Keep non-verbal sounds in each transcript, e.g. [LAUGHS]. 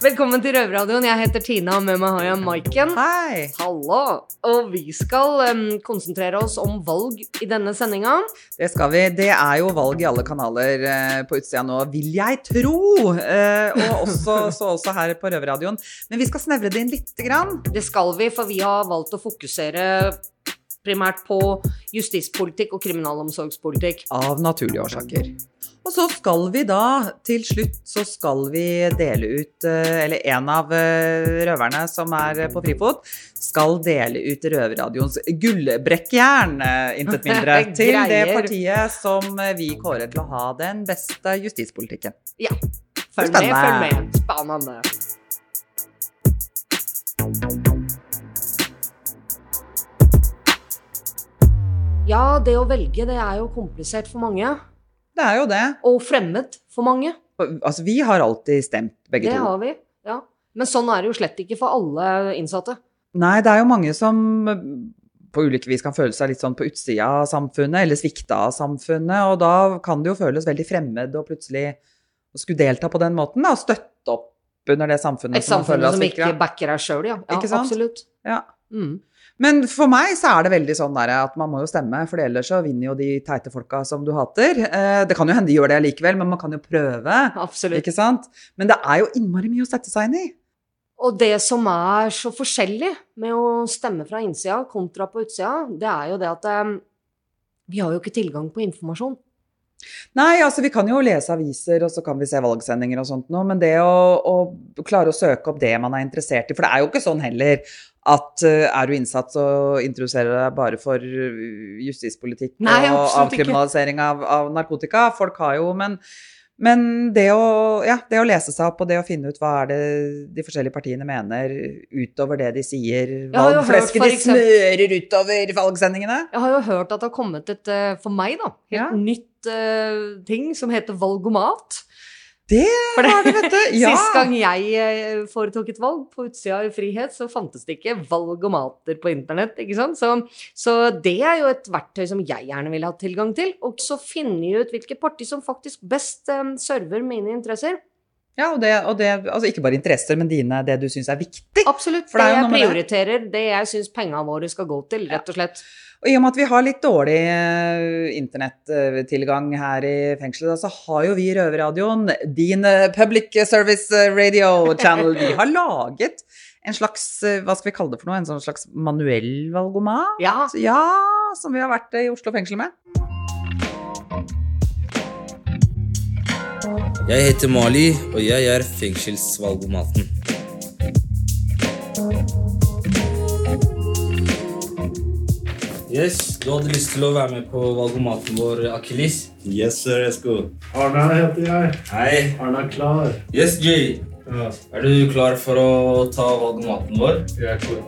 Velkommen til Røverradioen. Jeg heter Tina, og med meg har jeg Maiken. Hei! Hallo! Og vi skal um, konsentrere oss om valg i denne sendinga. Det skal vi. Det er jo valg i alle kanaler uh, på utsida nå, vil jeg tro. Uh, og også, [LAUGHS] så også her på Røverradioen. Men vi skal snevre det inn lite grann. Det skal vi, for vi har valgt å fokusere primært på justispolitikk og kriminalomsorgspolitikk. Av naturlige årsaker. Og så skal vi da, til slutt, så skal vi dele ut eh, Eller en av eh, røverne som er på frifot, skal dele ut Røverradioens gullbrekkjern, eh, intet mindre, [LAUGHS] til det partiet som vi kårer til å ha den beste justispolitikken. Ja. Følg med, følg med. Spennende. Ja, det å velge, det er jo komplisert for mange. Det er jo det. Og fremmed for mange. Altså, vi har alltid stemt, begge Det to. har vi, ja. Men sånn er det jo slett ikke for alle innsatte. Nei, det er jo mange som på ulike vis kan føle seg litt sånn på utsida av samfunnet, eller svikta av samfunnet, og da kan det jo føles veldig fremmed å plutselig skulle delta på den måten, da, og støtte opp under det samfunnet Et som man føler samfunn er som ikke svikta. backer deg sjøl, ja. ja. Absolutt. Ja. Mm. Men for meg så er det veldig sånn der at man må jo stemme, for ellers så vinner jo de teite folka som du hater. Eh, Det kan jo hende de gjør det likevel, men man kan jo prøve. Absolutt. Ikke sant? Men det er jo innmari mye å sette seg inn i. Og det som er så forskjellig med å stemme fra innsida kontra på utsida, det er jo det at eh, vi har jo ikke tilgang på informasjon. Nei, altså vi kan jo lese aviser, og så kan vi se valgsendinger og sånt noe, men det å, å klare å søke opp det man er interessert i, for det er jo ikke sånn heller at uh, er du innsatt, så introduserer du deg bare for eh, justispolitikk Nei, og avkriminalisering av, av narkotika. Folk har jo, men, men det, å, ja, det å lese seg opp og det å finne ut hva er det de forskjellige partiene mener utover det de sier, valgflesket de smører utover valgsendingene. Jeg har jo hørt at det har kommet et, eh, for meg da, helt Ja. nytt uh, ting som heter valgomat. Det var det, vet du. [LAUGHS] Ja. Sist gang jeg eh, foretok et valg på utsida av frihet, så fantes det ikke valgomater på internett. ikke sant? Så, så det er jo et verktøy som jeg gjerne ville hatt tilgang til. Og så finne ut hvilket parti som faktisk best um, server mine interesser. Ja, og det, og det altså ikke bare interesser, men dine, det du syns er viktig. Absolutt. For Det det jeg prioriterer, det jeg syns pengene våre skal gå til, rett og slett. Og i og med at vi har litt dårlig eh, internettilgang her i fengselet, så har jo vi Røverradioen, din eh, public service eh, radio channel, vi har laget en slags, hva skal vi kalle det for noe, en sånn slags manuell valgomat? Ja. Ja, som vi har vært i Oslo fengsel med. Jeg heter Mali, og jeg er fengselsvalgomaten. Yes, du hadde lyst til å være med på valgomaten vår, Akilis? Yes, sir, Esko. Arna heter jeg. Hei. Arne er klar. Yes, Jay. Ja, Er du klar for å ta valgomaten vår? jeg er klar.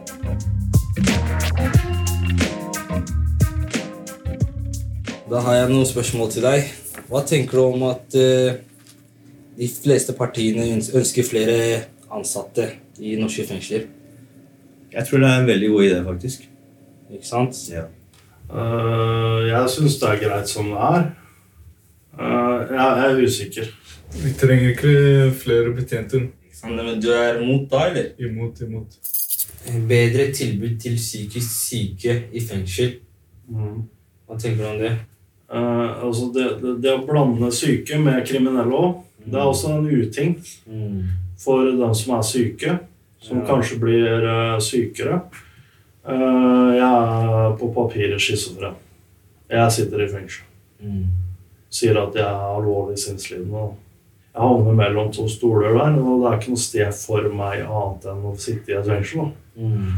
Da har jeg noen spørsmål til deg. Hva tenker du om at eh, de fleste partiene ønsker flere ansatte i norske fengsler? Jeg tror det er en veldig god idé, faktisk. Ikke sant? Ja. Uh, jeg syns det er greit som det er. Uh, jeg er usikker. Vi trenger ikke flere betjenter. Ikke sant? Men du er imot da, eller? Imot, imot. Bedre tilbud til psykisk syke i fengsel. Mm. Hva tenker du om det? Uh, altså det, det, det å blande syke med kriminelle òg, det er også en uting for dem som er syke, som Ja. kanskje blir eh, sykere. Eh, jeg er på papiret schizofren. Jeg sitter i fengsel. Mm. sier at jeg er alvorlig sinnslidende. Jeg havner mellom to stoler der, og det er ikke noe sted for meg annet enn å sitte i et fengsel. Mm.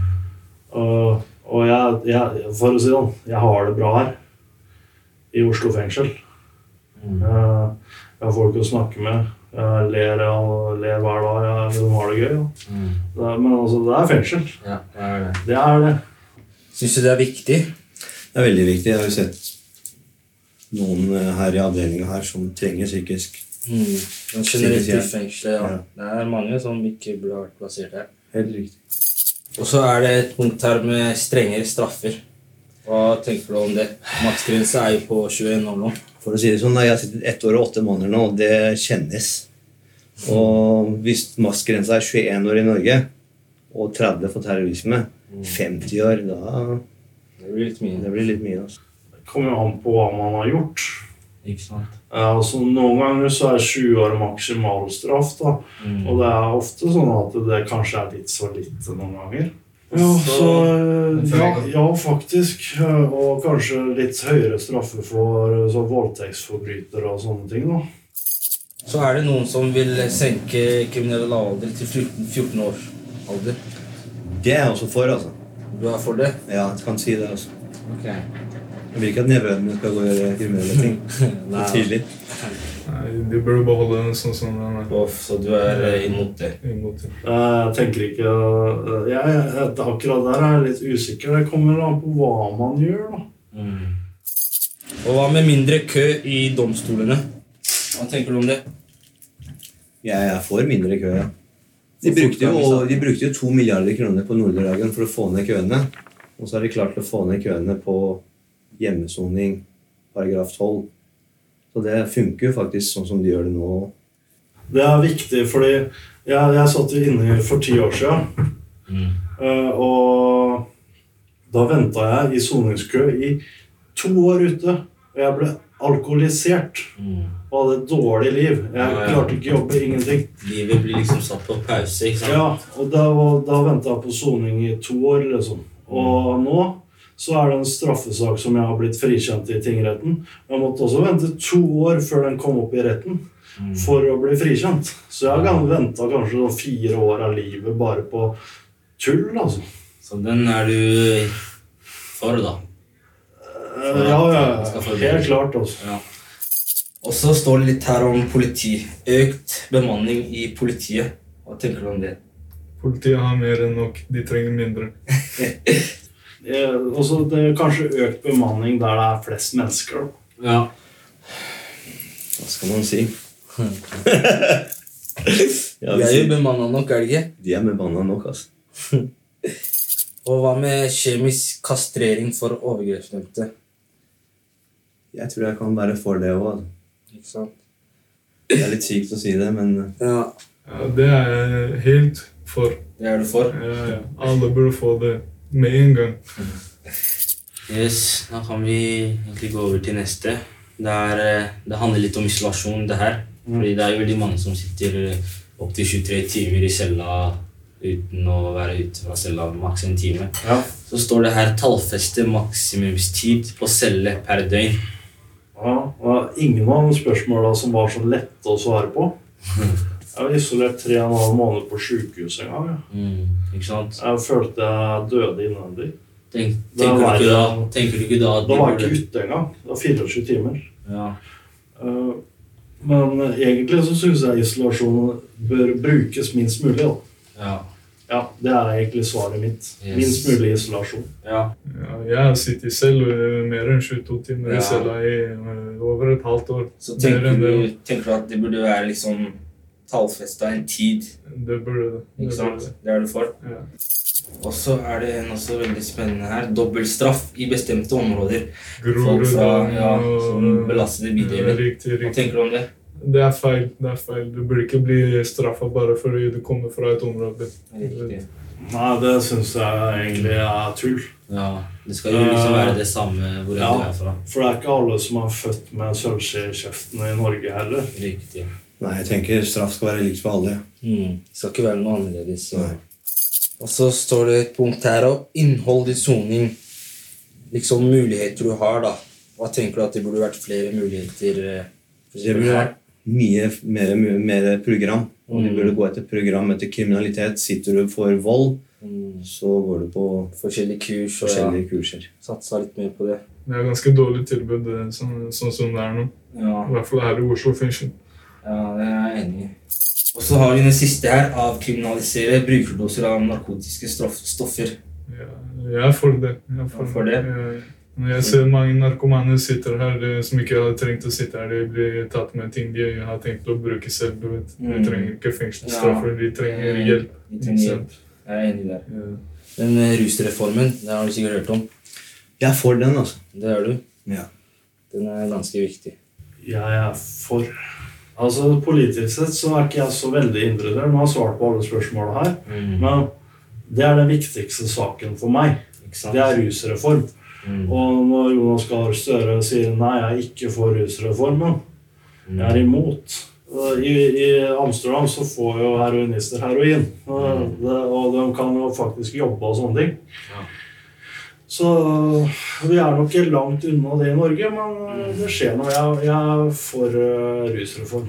Og, og jeg, jeg, for å si det sånn, jeg har det bra her. I Oslo fengsel. Mm. Jeg, jeg har folk å snakke med. Jeg ler, jeg ler hver dag. Jeg, har det gøy. ja. Mm. Det er, men altså, det er fengsel. Ja, det er det. Det er det. Syns du det er viktig? Det er veldig viktig. Jeg har jo sett noen eh, her i avdelinga her som trenger psykisk Mm. Men generelt i fengselet, ja. Ja. Det er mange som ikke burde vært plassert her. Helt riktig. Og så er det et punkt her med strengere straffer. Hva tenker du om det? Maksgrense er jo på 21 år nå. For å si det sånn, Jeg har sittet ett år og åtte måneder nå, og det kjennes. Og hvis maksgrensa er 21 år i Norge og 30 for terrorisme, 50 år, da Det blir litt mye. det blir litt mye. altså. Det kommer jo an på hva man har gjort. Ikke sant? Altså Noen ganger så er 20 år maksimalstraff, da. Mm. Og det er ofte sånn at det kanskje er litt så lite noen ganger. Ja, så ja, ja, faktisk. Og kanskje litt høyere straffe for så voldtektsforbrytere og sånne ting. da. Så er det noen som vil senke kriminell alder til 14, 14 år alder. Det er jeg også for, altså. Du er for det? Ja, jeg kan si det. altså. Ok. Jeg vil ikke at nevøene mine skal gå og gjøre kriminelle ting. [LAUGHS] Nei. Tidlig. De burde beholde den sånn som den er. Off, så du er eh, imot det? Imot det. Jeg tenker ikke jeg, jeg, Akkurat der er jeg litt usikker. Det kommer an på hva man gjør, da. Mm. Og hva med mindre kø i domstolene? Hva tenker du om det? Jeg er for mindre kø, ja. De brukte, jo, de brukte jo to milliarder kroner på Nordre-Ragen for å få ned køene. Og så har de klart å få ned køene på hjemmesoning, paragraf 12. Så det funker jo faktisk sånn som de gjør det nå. Det er viktig, fordi jeg, jeg satt jo inne for ti år siden. eh, Og da venta jeg i soningskø i to år ute. Og jeg ble alkoholisert og hadde et dårlig liv. Jeg Ja, ja. klarte ikke å jobbe, ingenting. Livet blir liksom satt på pause, ikke sant? Ja, og da, var- da venta jeg på soning i to år, liksom. Og nå så er det en straffesak som jeg har blitt frikjent i tingretten. Jeg måtte også vente to år før den kom opp i retten for å bli frikjent. Så jeg har venta kanskje sånn fire år av livet bare på tull, altså. Så den er du for, da? For Ja, ja, ja. Helt klart, altså. Ja. Og så står det litt her om politi. Økt bemanning i politiet. Hva tenker du om det? Politiet har mer enn nok. De trenger mindre. [LAUGHS] Eh, også det er kanskje økt bemanning der det er flest mennesker. Ja. Hva skal man si? [LAUGHS] ja, Vi er jo bemanna nok, er det ikke? de er bemanna nok, altså. [LAUGHS] Og hva med kjemisk kastrering for overgrepsdømte? Jeg tror jeg kan være for det òg. Ikke sant? Det er litt sykt å si det, men Ja, Ja, det er jeg helt for. det er du for? Ja, ja. Alle burde få det med en gang. Yes, da kan vi egentlig gå over til neste. Det, er, eh, det handler litt om isolasjon, det her. Fordi det er jo veldig mange som sitter opptil 23 timer i cella uten å være ute fra cella maks en time. Ja. Så står det her tallfeste maksimumstid på celle per døgn. Ja, og det er ingen av de spørsmåla som var så lette å svare på. [LAUGHS] Jeg var isolert tre og en halv måned på sjukehus en gang. Ja. Ikke sant? Jeg følte jeg døde innvendig. Tenk, tenker, var du da, tenker du ikke da at Da var jeg ikke ute engang. Det var 24 timer. Ja. Uh, Men egentlig så syns jeg isolasjon bør brukes minst mulig. Da. Ja. Ja, Det er egentlig svaret mitt. Yes. Minst mulig isolasjon. ja. Ja, jeg sitter selv mer enn 22 timer Ja. i cella i eh, over et halvt år. Så tenker du, tenker du at det burde være liksom tallfesta en tid? Det burde det. Ikke det. sant? det. Det er du for? Ja. Og så er det en også veldig spennende her. Dobbeltstraff i bestemte områder. Folk fra ja, belastede bydeler. Hva tenker du om det? Det er feil. det er feil. Du burde ikke bli straffa bare fordi du kommer fra et område. Riktig. Nei, det syns jeg egentlig er tull. Ja, Det skal jo liksom være det samme hvor Ja. du er fra. For det er ikke alle som er født med sølvskje i kjeften i Norge heller. Riktig. Nei, jeg tenker straff skal være likt for alle. Mm. Det skal ikke være noe annerledes. Så. Og så står det et punkt her om innhold i soning. Liksom muligheter du har, da. Hva tenker du at det burde vært flere muligheter? eh, Det burde vært mye mer, mer program. Og de Mm. burde gå etter program etter kriminalitet. Sitter du for vold, Mm. så går du på Forskjellige kurs og ja, forskjellige kurser. satsa litt mer på det. Det er ganske dårlig tilbud eh, sånn, sånn som det er nå. Ja, I hvert fall her i Oslo fengsel. Ja det er jeg enig i. Og så har vi den siste her. Avkriminalisere brukerdoser av narkotiske stoffer. Ja, jeg er for det. Jeg er Ja, for det? Når Jeg ser mange narkomane sitter her eh, som ikke hadde trengt å sitte her. De blir tatt med ting de har tenkt å bruke selv. du vet. De Mm. trenger ikke fengselsstraffer, de trenger Mm. hjelp. Trenger hjelp. Jeg er enig der. Ja. Den eh, rusreformen, det har du sikkert hørt om. Jeg er for den, altså. Det er du. Ja. Den er ganske viktig. Jeg er for. Altså, Politisk sett så er ikke jeg så veldig interessert. Nå har jeg svart på alle spørsmåla her. Mm. Men det er den viktigste saken for meg. Det er rusreform. Mm. Og når Jonas Gahr Støre sier nei, jeg er ikke for rusreformen, Mm. jeg er imot. I, I Amsterdam så får jo heroinister heroin. Og, det, og de kan jo faktisk jobbe og sånne ting. Ja. Så vi er nok langt unna det i Norge, men det skjer noe. Jeg, jeg får uh, rusreform.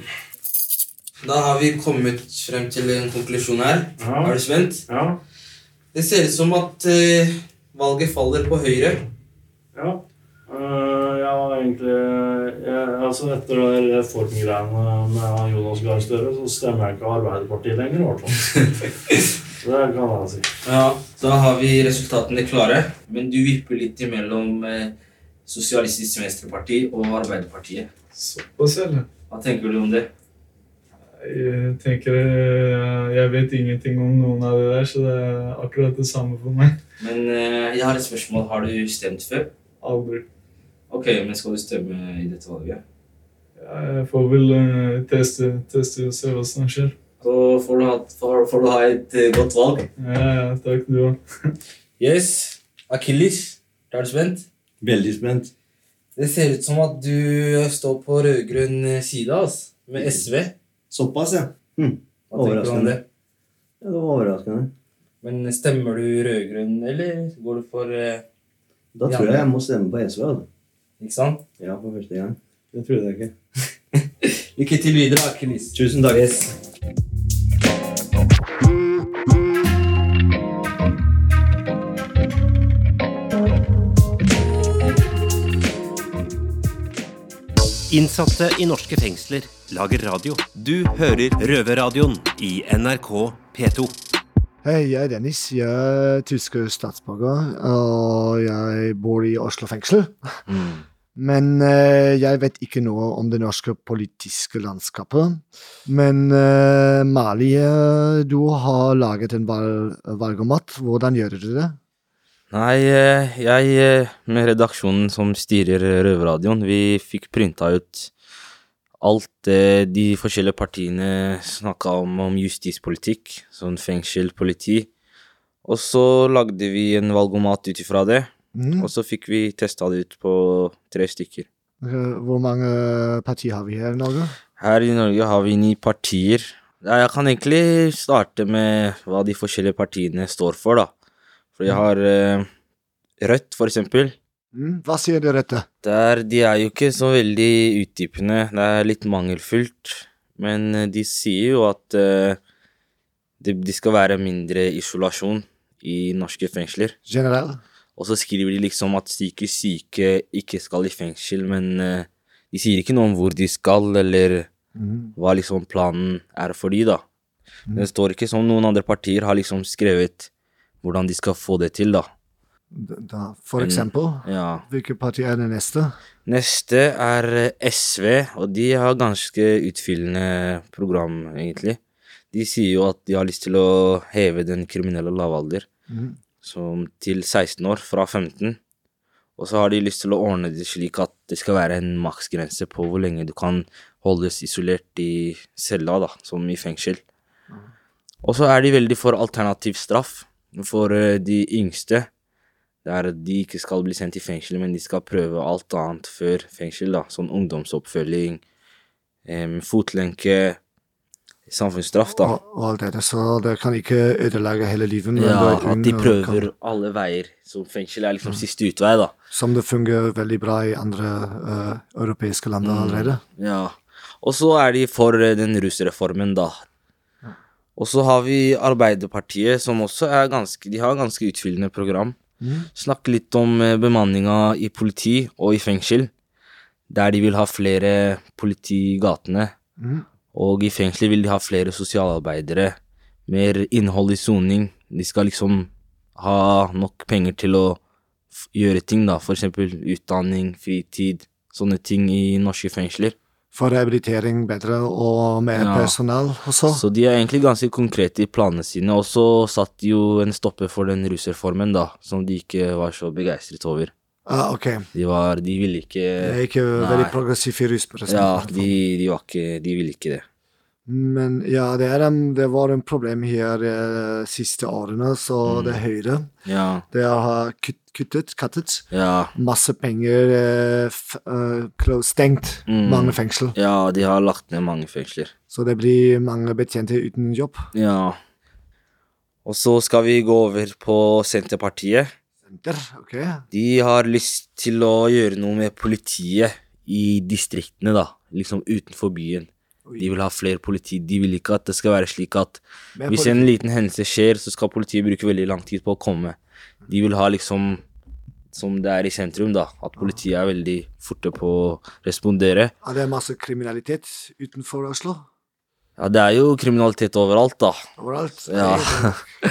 Da har vi kommet frem til en konklusjon her. Ja. Er du spent? Ja. Det ser ut som at uh, valget faller på Høyre. ja. Uh, ja, egentlig jeg, altså Etter det reformgreiene med Jonas Gahr Støre, så stemmer jeg ikke Arbeiderpartiet lenger. i hvert fall. [LAUGHS] Det kan jeg si. Ja, Da har vi resultatene klare. Men du vipper litt imellom eh, Sosialistisk Venstreparti og Arbeiderpartiet. Såpass, eller? Hva tenker du om det? Jeg tenker eh, Jeg vet ingenting om noen av de der, så det er akkurat det samme for meg. Men eh, jeg har et spørsmål. Har du stemt før? Aldri. Ok, men skal du stemme i dette valget? Jeg får vel eh, teste, teste og se hva som skjer. Så får du ha, får, får du ha et eh, godt valg. Ja, ja, takk du òg. [LAUGHS] Yes. Akilles, er du spent? Veldig spent. Det ser ut som at du står på rød-grønn side, altså. Med SV. Såpass, ja. Hm. Om det? ja. Det var overraskende. Men stemmer du rød-grønn, eller går du for eh, Da tror jeg jeg må stemme på SV. Altså. Ikke sant? Ja, for første gang. Det trodde jeg ikke. [LAUGHS] Lykke til videre, Akilles. Tusen takk. Yes. Innsatte i norske fengsler lager radio. Du hører Røverradioen i NRK P2. Hei, jeg er Dennis. Jeg er tysk statsborger, og jeg bor i Oslo fengsel. Men eh, jeg vet ikke noe om det norske politiske landskapet. Men eh, Mali, eh, du har laget en valg valgomat. Hvordan gjør du det? Nei, eh, jeg eh, med redaksjonen som styrer eh, Røverradioen, vi fikk printa ut alt det de forskjellige partiene snakka om, om justispolitikk, sånn fengsel, politi. Og så lagde vi en valgomat ut ifra det, Mm. og så fikk vi testa det ut på tre stykker. Hvor mange partier har vi her i Norge? Her i Norge har vi ni partier. Jeg kan egentlig starte med hva de forskjellige partiene står for, da. For jeg har eh, Rødt, for eksempel. Mm. Hva sier de rødte? Der, de er jo ikke så veldig utdypende. Det er litt mangelfullt. Men eh, de sier jo at eh, det, de skal være mindre isolasjon i norske fengsler. Generell? Og så skriver de liksom at psykisk syke ikke skal i fengsel, men eh, de sier ikke noe om hvor de skal, eller Mm. hva liksom planen er for de, da. Det står ikke som noen andre partier har liksom skrevet hvordan de skal få det til, da. Da, for eksempel, Ja. hvilket parti er det neste? Neste er eh, SV, og de har ganske utfyllende program, egentlig. De sier jo at de har lyst til å heve den kriminelle lavalder Mm. som til 16 år, fra 15. Og så har de lyst til å ordne det slik at det skal være en maksgrense på hvor lenge du kan holdes isolert i cella, da, som i fengsel. Og så er de veldig for alternativ straff for eh, de yngste. Der de ikke skal bli sendt i fengsel, men de skal prøve alt annet før fengsel, da. Sånn ungdomsoppfølging, em, fotlenke, samfunnsstraff, da. Og, alt dette, så det kan ikke ødelegge hele livet. Ja, er at de prøver kan- alle veier. Så fengsel er liksom siste utvei, da. Som det fungerer veldig bra i andre uh, europeiske land Mm. allerede. Ja. Og så er de for eh, den rusreformen, da. Og så har vi Arbeiderpartiet, som også er ganske De har ganske utfyllende program. Mm. Snakke litt om eh, bemanninga i politi og i fengsel. Der de vil ha flere politi i gatene. Mm. Og i fengsel vil de ha flere sosialarbeidere. Mer innhold i soning. De skal liksom ha nok penger til å gjøre ting, da. For eksempel utdanning, fritid, sånne ting i norske fengsler. For rehabilitering bedre og mer Ja. personal også. Så de er egentlig ganske konkrete i planene sine. Og så satt de jo en stopper for den rusreformen, da, som de ikke var så begeistret over. Ah, ok. De var De ville ikke Det er ikke veldig progressiv i russpørsmål. Ja, de, de var ikke De ville ikke det. Men ja, det, en, det var en problem her de siste årene, så det Høyre Ja. det har kutt, kuttet, kuttet Ja. masse penger, eh, f, uh, close, stengt Mm. mange fengsel. Ja, de har lagt ned mange fengsler. Så det blir mange betjenter uten jobb. Ja. Og så skal vi gå over på Senterpartiet. Senter, ok. De har lyst til å gjøre noe med politiet i distriktene, da. Liksom utenfor byen. De vil ha flere politi. De vil ikke at det skal være slik at hvis en liten hendelse skjer, så skal politiet bruke veldig lang tid på å komme. De vil ha liksom som det er i sentrum, da. At politiet er veldig forte på å respondere. Ja, det er masse kriminalitet utenfor Oslo. Ja, det er jo kriminalitet overalt, da. Overalt. Ja.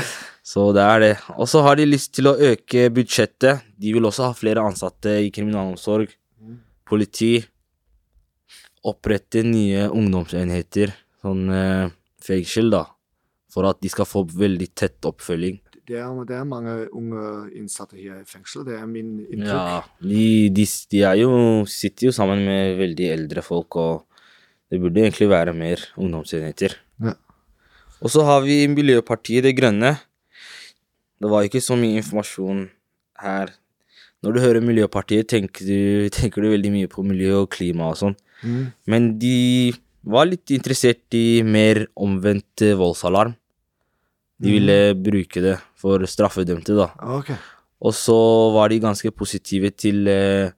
[LAUGHS] Så det er det. Og så har de lyst til å øke budsjettet. De vil også ha flere ansatte i kriminalomsorg, politi. Opprette nye ungdomsenheter, sånn eh, fengsel, da. For at de skal få veldig tett oppfølging. Det er, det er mange unge innsatte her i fengsel, det er min inntrykk. Ja, de, de, de jo, sitter jo sammen med veldig eldre folk, og det burde egentlig være mer ungdomsenheter. Ja. Og så har vi Miljøpartiet Det Grønne. Det var ikke så mye informasjon her. Når du hører Miljøpartiet, tenker du, [LAUGHS] tenker du veldig mye på miljø og klima og sånn. Mm. Men de var litt interessert i mer omvendt eh, voldsalarm. De ville bruke det for straffedømte, da. Okay. Og så var de ganske positive til eh,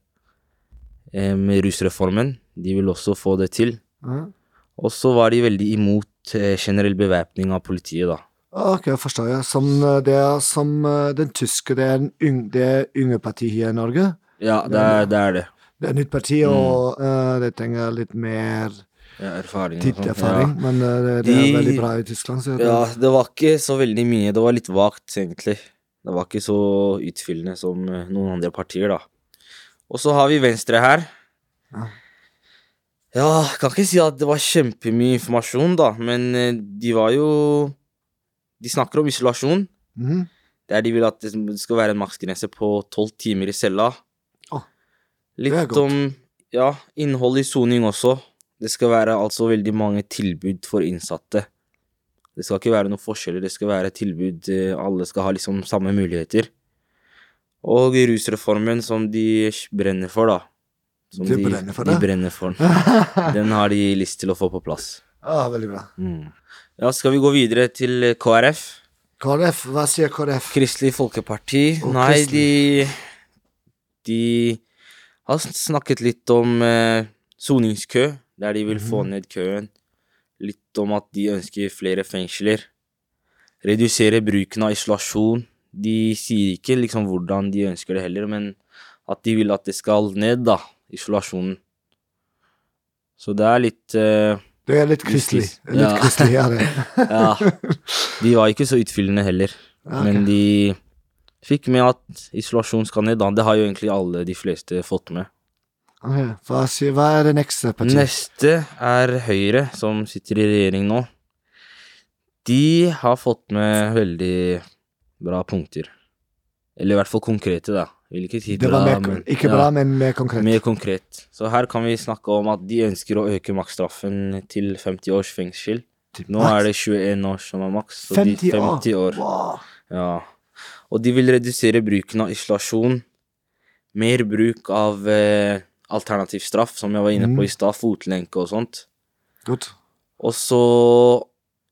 rusreformen. De ville også få det til. Mm. Og så var de veldig imot eh, generell bevæpning av politiet, da. Ok, jeg forstår jeg. Som, eh, det som eh, den tyske, det er det er yngre parti her i Norge. Ja, det er det. Er det. Det er et nytt parti, Mm. og uh, det trenger litt mer Ja, erfaring. og erfaring ja. men uh, det, det er veldig bra i Tyskland. Så Ja, det var ikke så veldig mye. Det var litt vagt, egentlig. Det var ikke så utfyllende som eh, noen andre partier, da. Og så har vi Venstre her. Ja. Ja, kan ikke si at det var kjempemye informasjon, da, men de var jo De snakker om isolasjon. Mhm. Der de vil at det skal være en maksgrense på tolv timer i cella. Litt om ja, innhold i soning også. Det skal være altså veldig mange tilbud for innsatte. Det skal ikke være noen forskjeller, det skal være tilbud eh, Alle skal ha liksom samme muligheter. Og rusreformen som de brenner for, da. Som De brenner for de det? brenner for den. [LAUGHS] Den har de lyst til å få på plass. ah, veldig bra. Mm. Ja, skal vi gå videre til eh, KrF? KrF, hva sier KrF? Kristelig Folkeparti. Og Nei, Kristelig. de De har snakket litt om eh, soningskø, der de vil få Mhm. ned køen. Litt om at de ønsker flere fengsler. Redusere bruken av isolasjon. De sier ikke liksom hvordan de ønsker det heller, men at de vil at det skal ned, da, isolasjonen. Så det er litt eh, Det er litt kristelig. Litt Ja. kristelig er det. [LAUGHS] Ja. De var ikke så utfyllende heller. okay. Men de fikk med at isolasjon skal ned, da. Det har jo egentlig alle de fleste fått med. Ok, Hva, hva er det neste partiet? Neste er Høyre, som sitter i regjering nå. De har fått med veldig bra punkter. Eller i hvert fall konkrete, da. Si Det bra, var mer, men ikke ja, bra, men mer konkret. Mer konkret. Så her kan vi snakke om at de ønsker å øke maksstraffen til 50 års fengsel. Nå er det 21 år som er maks. så de 50 år. 50 år. Wow. Ja. Og de vil redusere bruken av isolasjon. Mer bruk av eh, alternativ straff, som jeg var inne på Mm. i stad. Fotlenke og sånt. Godt. Og så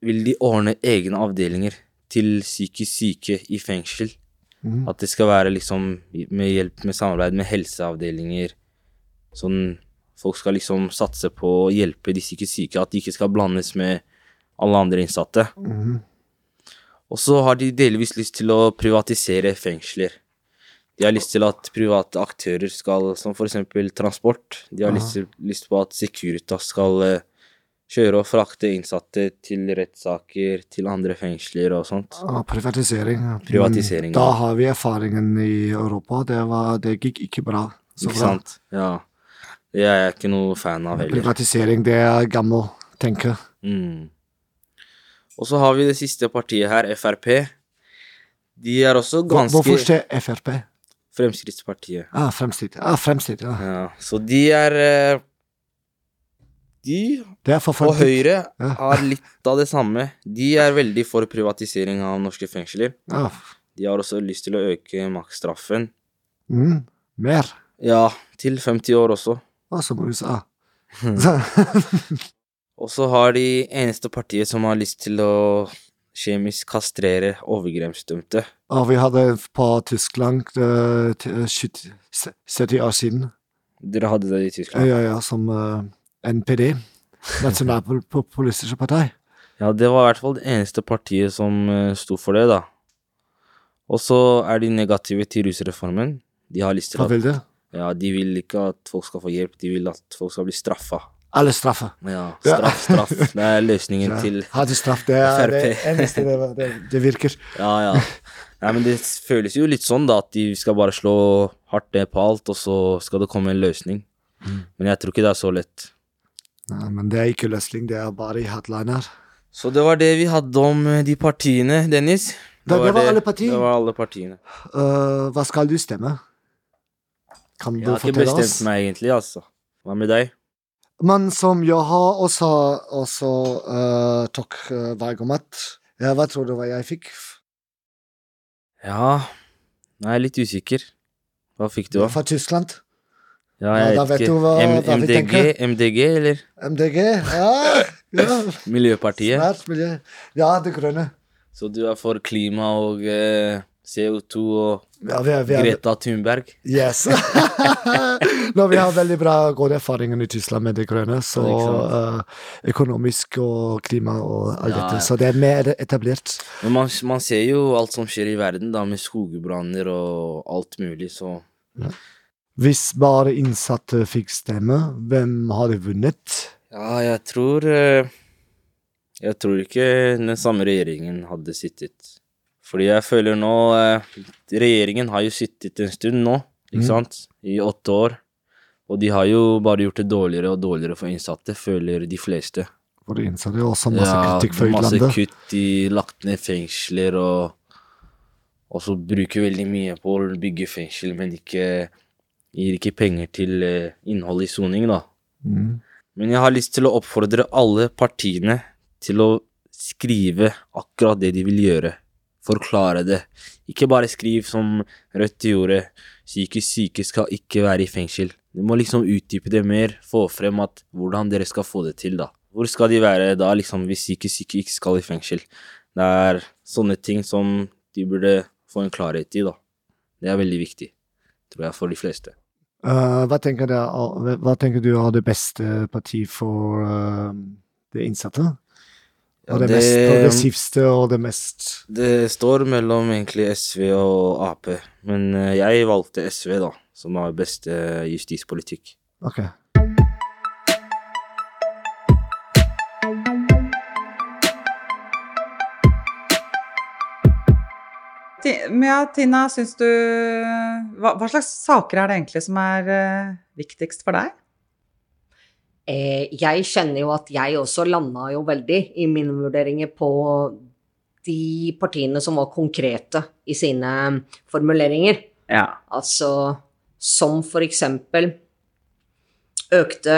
vil de ordne egne avdelinger til psykisk syke i fengsel. Mm. At det skal være liksom med hjelp med samarbeid med helseavdelinger. Sånn folk skal liksom satse på å hjelpe de psykisk syke, at de ikke skal blandes med alle andre innsatte. Mhm. Og så har de delvis lyst til å privatisere fengsler. De har lyst til at private aktører skal, som eksempel transport, de har Aha. lyst, lyst på at Securitas skal eh, kjøre og frakte innsatte til rettssaker, til andre fengsler og sånt. Ah, privatisering. Privatisering, ja. Da har vi erfaringen i Europa. Det, var, det gikk ikke bra. Så Ikke bra. sant? Ja. Det er jeg ikke noe fan av heller. Privatisering, det er gammel tenke. Mm. Og så har vi det siste partiet her, Frp. De er også ganske Hvorfor skjer Frp? Fremskrittspartiet. Ah, Fremskritt. Ah, fremskritt, ja. Ja, så de er eh, De er og. Høyre Ja. har litt av det samme. De er veldig for privatisering av norske fengsler. Ja. De har også lyst til å øke maksstraffen. Mm, mer. Ja, til 50 år også. Ah, som USA. Og så har de eneste partiet som har lyst til å kjemisk kastrere overgrepsdømte. Og vi hadde på Tyskland eh, 70 70 år siden. Dere hadde det i Tyskland? Ja, ja, som uh, NPD. Nasjonalpopulistiske parti. Ja, det var i hvert fall det eneste partiet som uh, sto for det, da. Og så er de negative til rusreformen. De har lyst til Hva at vil det? Ja, de vil ikke at folk skal få hjelp, de vil at folk skal bli straffa. Alle straffer. Ja, straff, straff. Det er løsningen Ja, til Hadde straff, det er det eneste det, det, det virker. Ja, ja. Nei, men det føles jo litt sånn, da, at de skal bare slå hardt ned på alt, og så skal det komme en løsning. Mm. Men jeg tror ikke det er så lett. Nei, men det er ikke løsning, det er bare i headliner. Så det var det vi hadde om eh, de partiene, Dennis. Det- det var alle partiene. Det var alle partiene. Uh, hva skal du stemme? Kan du fortelle oss? Jeg har ikke bestemt oss? meg egentlig, altså. Hva med deg? Men som jeg har også, også uh, tok uh, valg om at ja, Hva tror du hva jeg fikk? Ja jeg er litt usikker. Hva fikk du, da? Fra Tyskland? Ja, Ja, jeg da vet ikke. du hva- MDG. MDG, eller? MDG? Ja, [LAUGHS] ja. Miljøpartiet? Svært miljø. Ja, Det Grønne. Så du er for klima og eh, CO2 og Ja, vi er- vi er- Greta Thunberg? Yes. [LAUGHS] [LAUGHS] [LAUGHS] Nå, vi har veldig bra gode erfaringer i Tyskland med Det Grønne, så uh, økonomisk og klima og alt dette. Så det er mer etablert. Men man, man ser jo alt som skjer i verden, da, med skogbranner og alt mulig, så Hvis bare innsatte fikk stemme, hvem hadde vunnet? Ja, jeg tror eh, Jeg tror ikke den samme regjeringen hadde sittet. Fordi jeg føler nå eh, Regjeringen har jo sittet en stund nå, ikke Mm. sant? I åtte år. Og de har jo bare gjort det dårligere og dårligere for innsatte, føler de fleste. For de innsatte er også masse kritikk for masse kutt i lagt ned fengsler og Og så bruker veldig mye på å bygge fengsel, men ikke gir ikke penger til innholdet innhold i soning, da. Mm. Men jeg har lyst til å oppfordre alle partiene til å skrive akkurat det de vil gjøre. Forklare det. Ikke bare skriv som Rødt gjorde. Psykisk syke skal ikke være i fengsel. Du må liksom utdype det mer, få frem at hvordan dere skal få det til, da. Hvor skal de være da, liksom, hvis psykisk syke ikke skal i fengsel? Det er sånne ting som de burde få en klarhet i, da. Det er veldig viktig, tror jeg, for de fleste. Uh, hva, tenker du, hva tenker du er det beste partiet for uh, de innsatte? Ja, og det, det- mest progressivste og det mest Det står mellom egentlig SV og Ap, men eh, jeg valgte SV, da, som har beste justispolitikk. Ok. Ja, Tina, syns du hva, hva slags saker er det egentlig som er eh, viktigst for deg? Eh, jeg kjenner jo at jeg også landa jo veldig i mine vurderinger på de partiene som var konkrete i sine formuleringer. Ja. Altså som for eksempel økte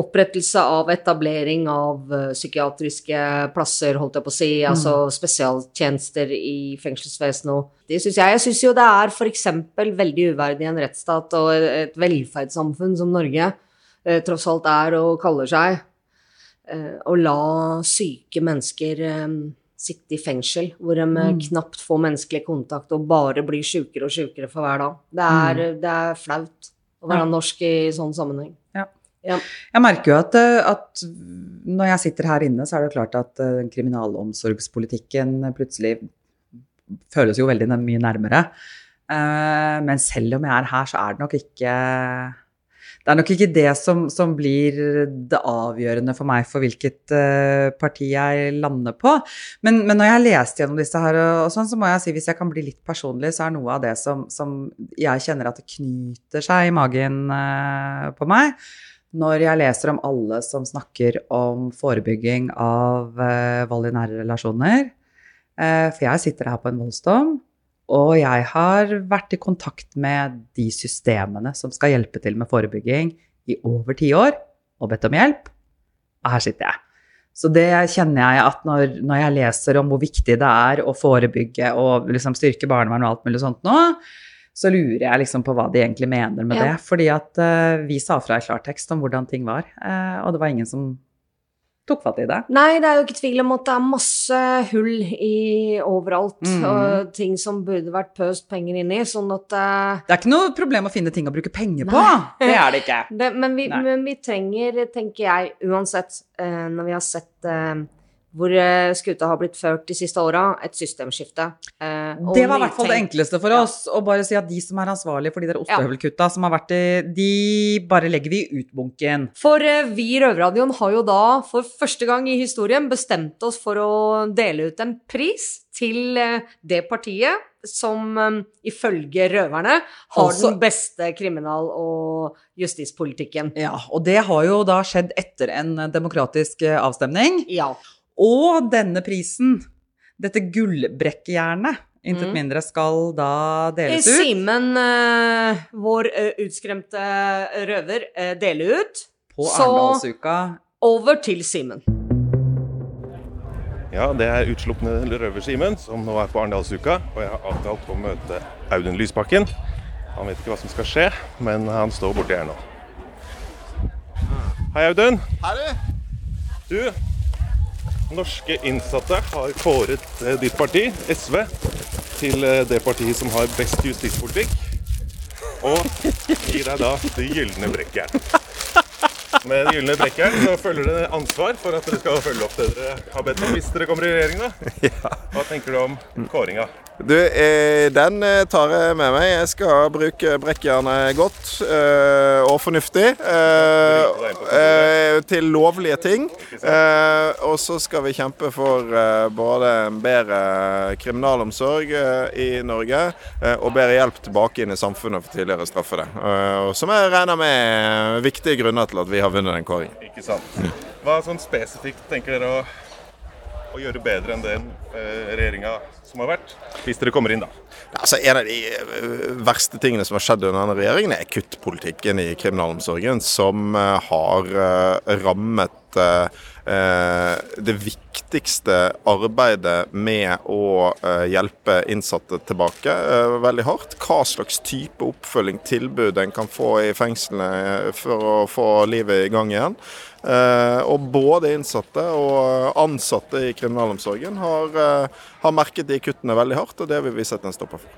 opprettelse av etablering av eh, psykiatriske plasser, holdt jeg på å si, altså spesialtjenester i fengselsvesenet Det syns jeg. Jeg syns jo det er eksempel veldig uverdig i en rettsstat og et velferdssamfunn som Norge eh, tross alt er og kaller seg, eh, å la syke mennesker eh, sitte i fengsel, hvor de eh, Mm. knapt får menneskelig kontakt og bare blir sjukere og sjukere for hver dag. Det er, det er flaut å være Ja. norsk i sånn sammenheng. Ja. Ja. Jeg merker jo at, eh, at når jeg sitter her inne, så er det klart at uh, kriminalomsorgspolitikken plutselig føles jo veldig mye nærmere. Uh, Men selv om jeg er her, så er det nok ikke det er nok ikke det som, som, blir det avgjørende for meg for hvilket uh, parti jeg lander på. Men, men, når jeg har lest gjennom disse her, og sånn, så må jeg si, hvis jeg kan bli litt personlig, så er noe av det som, som jeg kjenner at det knyter seg i magen uh, på meg, når jeg leser om alle som snakker om forebygging av uh, vold i nære relasjoner. for jeg sitter her på en voldsdom. Og jeg har vært i kontakt med de systemene som skal hjelpe til med forebygging i over ti år, og bedt om hjelp. Og her sitter jeg. Så det kjenner jeg at når, når jeg leser om hvor viktig det er å forebygge og liksom styrke barnevern og alt mulig sånt nå, så lurer jeg liksom på hva de egentlig mener med ja. det. Fordi at uh, vi sa fra i klartekst om hvordan ting var, uh, og det var ingen som tok fatt i det. Nei, det er jo ikke tvil om at det er masse hull i overalt. Mm. Og ting som burde vært pøst penger inn i, sånn at uh, Det er ikke noe problem å finne ting å bruke penger på! Det er det ikke. [LAUGHS] Det, men, vi, men, vi, trenger, tenker jeg, uansett, uh, når vi har sett uh, hvor eh, skuta har blitt ført de siste åra, et systemskifte. Eh, det var i hvert fall det enkleste for oss, å bare si at de som er ansvarlige for de der ostehøvelkutta som har vært i, de bare legger vi i utbunken. For eh, vi i Røverradioen har jo da for første gang i historien bestemt oss for å dele ut en pris til eh, det partiet som um, ifølge røverne har altså, den beste kriminal- og justispolitikken. Ja, og det har jo da skjedd etter en demokratisk avstemning. Ja. Og denne prisen, dette gullbrekkejernet, intet mm. mindre, skal da deles ut. Simen, uh, vår uh, utskremte røver, uh, deler ut. På Arendalsuka. over til Simen. Ja, det er utslupne røver-Simen, som nå er på Arendalsuka. Og jeg har avtalt å møte Audun Lysbakken. Han vet ikke hva som skal skje, men han står borti her nå. Hei, Audun. Hei, du. Norske innsatte har kåret eh, ditt parti, SV, til eh, det partiet som har best justispolitikk. Og gir deg da det gylne brekkjern. Med det gylne brekkjern så følger det ansvar for at dere skal følge opp det dere har bedt om hvis dere kommer i regjering. da. [LAUGHS] Hva tenker du om kåringa? Du, eh, den eh, tar jeg med meg. Jeg skal bruke brekkjernet godt eh, og fornuftig. Til lovlige ting. Og så skal vi kjempe for både en bedre kriminalomsorg i Norge og bedre hjelp tilbake inn i samfunnet for tidligere straffede. som jeg regner med er viktige grunner til at vi har vunnet den kåringen. Ikke sant. Hva sånn spesifikt tenker dere å, å gjøre bedre enn eh, regjeringa som har vært, hvis dere kommer inn, da? Altså, en av de eh, verste tingene som har skjedd under denne regjeringen, er kuttpolitikken i kriminalomsorgen, som eh, har eh, rammet det viktigste arbeidet med å hjelpe innsatte tilbake veldig hardt. Hva slags type oppfølging, tilbud en kan få i fengslene for å få livet i gang igjen. Eh, og både innsatte og ansatte i kriminalomsorgen har, eh, har merket de kuttene veldig hardt, og det vil vi sette en stopper for.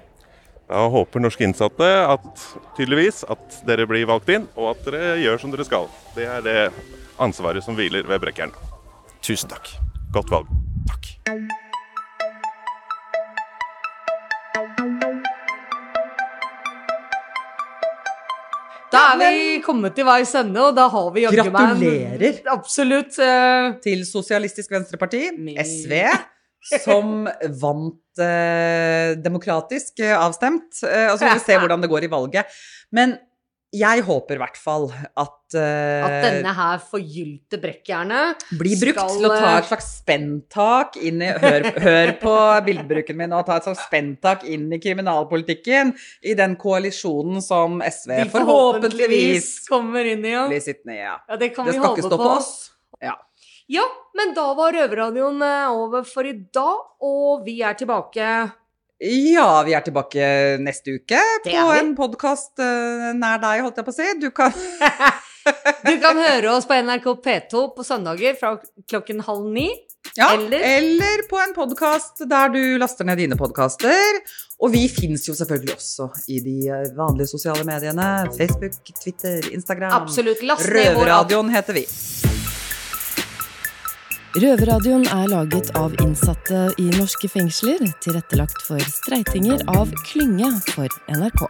Da håper norske innsatte at, tydeligvis at dere blir valgt inn, og at dere gjør som dere skal. Det er det ansvaret som hviler ved Brekkjern. Tusen takk. Godt valg. Takk. Da er vi kommet til veis ende, og da har vi jaggu meg Gratulerer! Absolutt. Uh, til Sosialistisk Venstreparti, SV, som vant uh, demokratisk uh, avstemt. og så får vi se [LAUGHS] hvordan det går i valget. Men jeg håper i hvert fall at uh, At denne her forgylte brekkjernet Blir brukt skal, til å ta et slags spenntak inn i Hør, hør på bildebruken min og Ta et slags spenntak inn i kriminalpolitikken. I den koalisjonen som SV forhåpentligvis kommer inn i, ja. blir sittende i. Ja. ja. det kan det vi skal ikke stå på, på oss. Ja. ja, men da var Røverradioen eh, over for i dag, og vi er tilbake ja, vi er tilbake neste uke på en podkast uh, nær deg, holdt jeg på å si. Du kan [LAUGHS] Du kan høre oss på NRK P2 på søndager fra klokken halv ni. Ja, eller, eller på en podkast der du laster ned dine podkaster. Og vi fins jo selvfølgelig også i de eh, vanlige sosiale mediene. Facebook, Twitter, Instagram. Absolutt. Røverradioen heter vi. Røverradioen er laget av innsatte i norske fengsler, tilrettelagt for streitinger av Klynge for NRK.